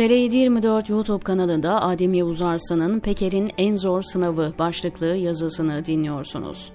TR724 YouTube kanalında Adem Yavuz Arslan'ın Peker'in En Zor Sınavı başlıklı yazısını dinliyorsunuz.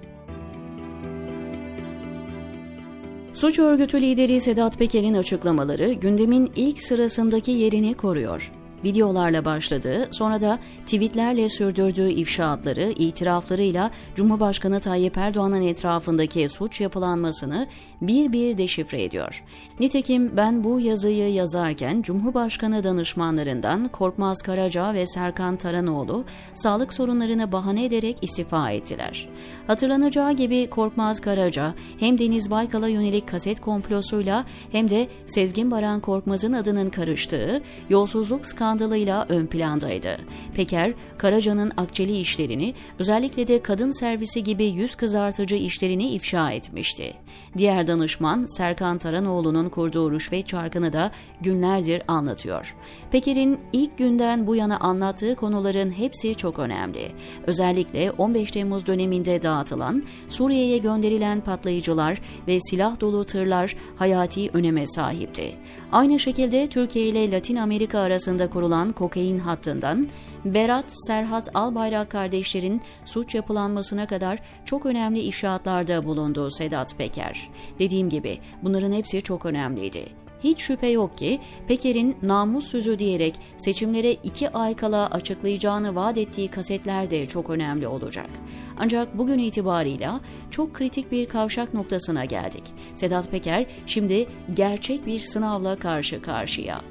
Suç örgütü lideri Sedat Peker'in açıklamaları gündemin ilk sırasındaki yerini koruyor videolarla başladığı, sonra da tweetlerle sürdürdüğü ifşaatları, itiraflarıyla Cumhurbaşkanı Tayyip Erdoğan'ın etrafındaki suç yapılanmasını bir bir deşifre ediyor. Nitekim ben bu yazıyı yazarken Cumhurbaşkanı danışmanlarından Korkmaz Karaca ve Serkan Taranoğlu sağlık sorunlarını bahane ederek istifa ettiler. Hatırlanacağı gibi Korkmaz Karaca hem Deniz Baykal'a yönelik kaset komplosuyla hem de Sezgin Baran Korkmaz'ın adının karıştığı yolsuzluk skandalı skandalıyla ön plandaydı. Peker, Karaca'nın akçeli işlerini, özellikle de kadın servisi gibi yüz kızartıcı işlerini ifşa etmişti. Diğer danışman Serkan Taranoğlu'nun kurduğu rüşvet çarkını da günlerdir anlatıyor. Peker'in ilk günden bu yana anlattığı konuların hepsi çok önemli. Özellikle 15 Temmuz döneminde dağıtılan, Suriye'ye gönderilen patlayıcılar ve silah dolu tırlar hayati öneme sahipti. Aynı şekilde Türkiye ile Latin Amerika arasında kurulan kokain hattından Berat Serhat Albayrak kardeşlerin suç yapılanmasına kadar çok önemli ifşaatlarda bulundu Sedat Peker. Dediğim gibi bunların hepsi çok önemliydi. Hiç şüphe yok ki Peker'in namus sözü diyerek seçimlere iki ay kala açıklayacağını vaat ettiği kasetler de çok önemli olacak. Ancak bugün itibarıyla çok kritik bir kavşak noktasına geldik. Sedat Peker şimdi gerçek bir sınavla karşı karşıya.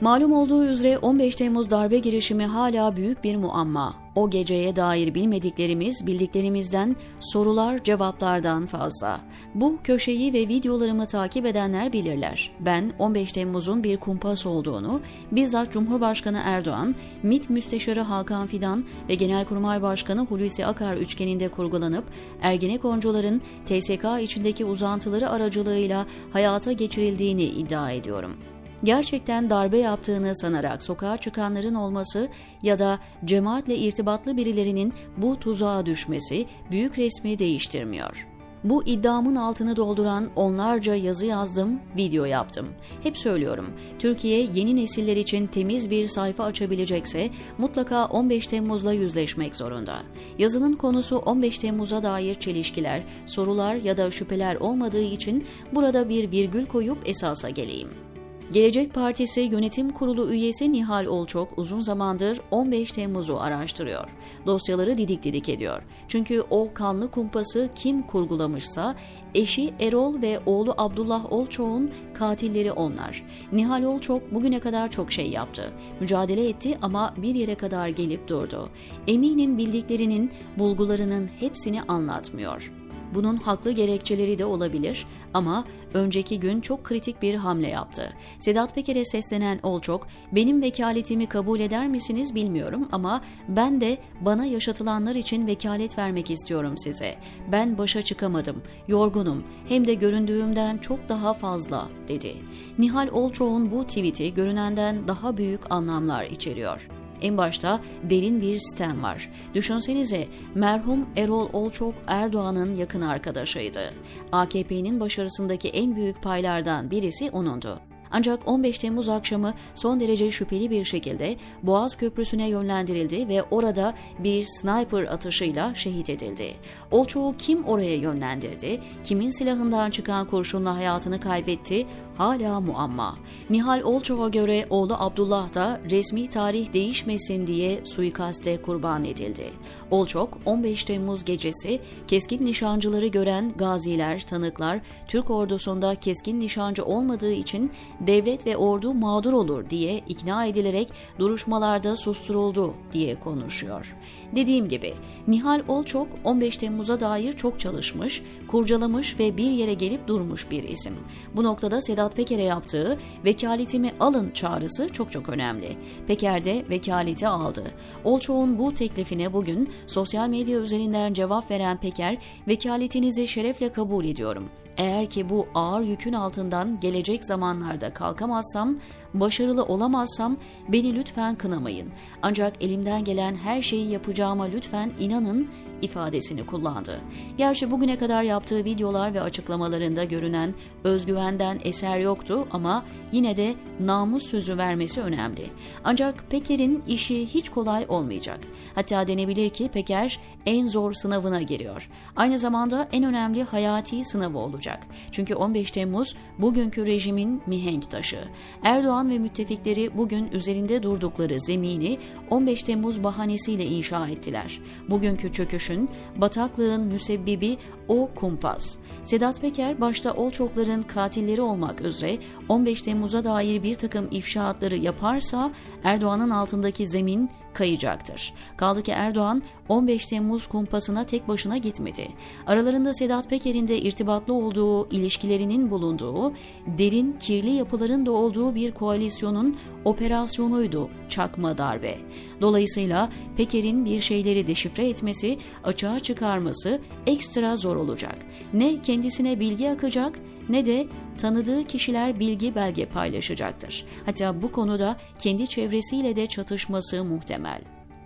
Malum olduğu üzere 15 Temmuz darbe girişimi hala büyük bir muamma. O geceye dair bilmediklerimiz bildiklerimizden sorular cevaplardan fazla. Bu köşeyi ve videolarımı takip edenler bilirler. Ben 15 Temmuz'un bir kumpas olduğunu, bizzat Cumhurbaşkanı Erdoğan, MİT Müsteşarı Hakan Fidan ve Genelkurmay Başkanı Hulusi Akar üçgeninde kurgulanıp Ergenekoncuların TSK içindeki uzantıları aracılığıyla hayata geçirildiğini iddia ediyorum gerçekten darbe yaptığını sanarak sokağa çıkanların olması ya da cemaatle irtibatlı birilerinin bu tuzağa düşmesi büyük resmi değiştirmiyor. Bu iddiamın altını dolduran onlarca yazı yazdım, video yaptım. Hep söylüyorum, Türkiye yeni nesiller için temiz bir sayfa açabilecekse mutlaka 15 Temmuz'la yüzleşmek zorunda. Yazının konusu 15 Temmuz'a dair çelişkiler, sorular ya da şüpheler olmadığı için burada bir virgül koyup esasa geleyim. Gelecek Partisi Yönetim Kurulu üyesi Nihal Olçok uzun zamandır 15 Temmuz'u araştırıyor. Dosyaları didik didik ediyor. Çünkü o kanlı kumpası kim kurgulamışsa eşi Erol ve oğlu Abdullah Olçok'un katilleri onlar. Nihal Olçok bugüne kadar çok şey yaptı. Mücadele etti ama bir yere kadar gelip durdu. Eminim bildiklerinin, bulgularının hepsini anlatmıyor. Bunun haklı gerekçeleri de olabilir ama önceki gün çok kritik bir hamle yaptı. Sedat Peker'e seslenen Olçok, benim vekaletimi kabul eder misiniz bilmiyorum ama ben de bana yaşatılanlar için vekalet vermek istiyorum size. Ben başa çıkamadım, yorgunum, hem de göründüğümden çok daha fazla, dedi. Nihal Olçok'un bu tweet'i görünenden daha büyük anlamlar içeriyor. En başta derin bir sistem var. Düşünsenize merhum Erol Olçok Erdoğan'ın yakın arkadaşıydı. AKP'nin başarısındaki en büyük paylardan birisi onundu. Ancak 15 Temmuz akşamı son derece şüpheli bir şekilde Boğaz Köprüsü'ne yönlendirildi ve orada bir sniper atışıyla şehit edildi. Olçoğu kim oraya yönlendirdi, kimin silahından çıkan kurşunla hayatını kaybetti hala muamma. Nihal Olçoğ'a göre oğlu Abdullah da resmi tarih değişmesin diye suikaste kurban edildi. Olçok 15 Temmuz gecesi keskin nişancıları gören gaziler, tanıklar Türk ordusunda keskin nişancı olmadığı için devlet ve ordu mağdur olur diye ikna edilerek duruşmalarda susturuldu diye konuşuyor. Dediğim gibi Nihal Olçok 15 Temmuz'a dair çok çalışmış, kurcalamış ve bir yere gelip durmuş bir isim. Bu noktada Sedat Peker'e yaptığı vekaletimi alın çağrısı çok çok önemli. Peker de vekaleti aldı. Olçok'un bu teklifine bugün sosyal medya üzerinden cevap veren Peker, vekaletinizi şerefle kabul ediyorum. Eğer ki bu ağır yükün altından gelecek zamanlarda kalkamazsam, başarılı olamazsam beni lütfen kınamayın. Ancak elimden gelen her şeyi yapacağıma lütfen inanın ifadesini kullandı. Gerçi bugüne kadar yaptığı videolar ve açıklamalarında görünen özgüvenden eser yoktu ama yine de namus sözü vermesi önemli. Ancak Peker'in işi hiç kolay olmayacak. Hatta denebilir ki Peker en zor sınavına giriyor. Aynı zamanda en önemli hayati sınavı olacak. Çünkü 15 Temmuz bugünkü rejimin mihenk taşı. Erdoğan ve müttefikleri bugün üzerinde durdukları zemini 15 Temmuz bahanesiyle inşa ettiler. Bugünkü çöküşün, bataklığın müsebbibi o kumpas. Sedat Peker başta Olçokların katilleri olmak üzere 15 Temmuz'a dair bir takım ifşaatları yaparsa Erdoğan'ın altındaki zemin kayacaktır. Kaldı ki Erdoğan 15 Temmuz kumpasına tek başına gitmedi. Aralarında Sedat Peker'in de irtibatlı olduğu, ilişkilerinin bulunduğu, derin kirli yapıların da olduğu bir koalisyonun operasyonuydu çakma darbe. Dolayısıyla Peker'in bir şeyleri deşifre etmesi, açığa çıkarması ekstra zor olacak. Ne kendisine bilgi akacak ne de tanıdığı kişiler bilgi belge paylaşacaktır. Hatta bu konuda kendi çevresiyle de çatışması muhtemel.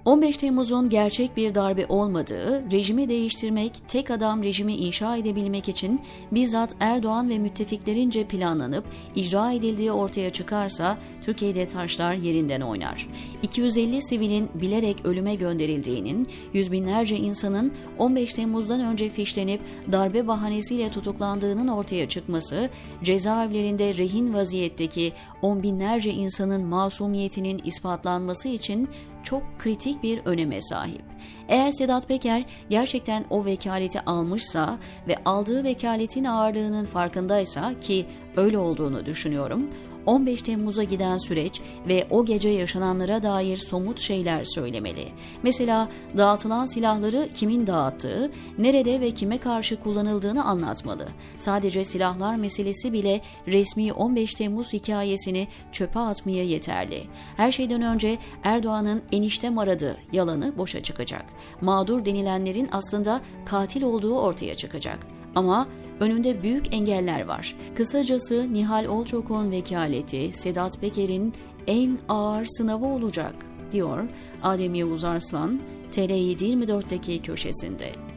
15 Temmuz'un gerçek bir darbe olmadığı, rejimi değiştirmek, tek adam rejimi inşa edebilmek için bizzat Erdoğan ve müttefiklerince planlanıp icra edildiği ortaya çıkarsa Türkiye'de taşlar yerinden oynar. 250 sivilin bilerek ölüme gönderildiğinin, yüz binlerce insanın 15 Temmuz'dan önce fişlenip darbe bahanesiyle tutuklandığının ortaya çıkması, cezaevlerinde rehin vaziyetteki on binlerce insanın masumiyetinin ispatlanması için çok kritik bir öneme sahip. Eğer Sedat Peker gerçekten o vekaleti almışsa ve aldığı vekaletin ağırlığının farkındaysa ki öyle olduğunu düşünüyorum, 15 Temmuz'a giden süreç ve o gece yaşananlara dair somut şeyler söylemeli. Mesela dağıtılan silahları kimin dağıttığı, nerede ve kime karşı kullanıldığını anlatmalı. Sadece silahlar meselesi bile resmi 15 Temmuz hikayesini çöpe atmaya yeterli. Her şeyden önce Erdoğan'ın eniştem aradı yalanı boşa çıkacak. Mağdur denilenlerin aslında katil olduğu ortaya çıkacak. Ama önünde büyük engeller var. Kısacası Nihal Olçok'un vekaleti Sedat Peker'in en ağır sınavı olacak, diyor Adem Yavuz Arslan, TR724'deki köşesinde.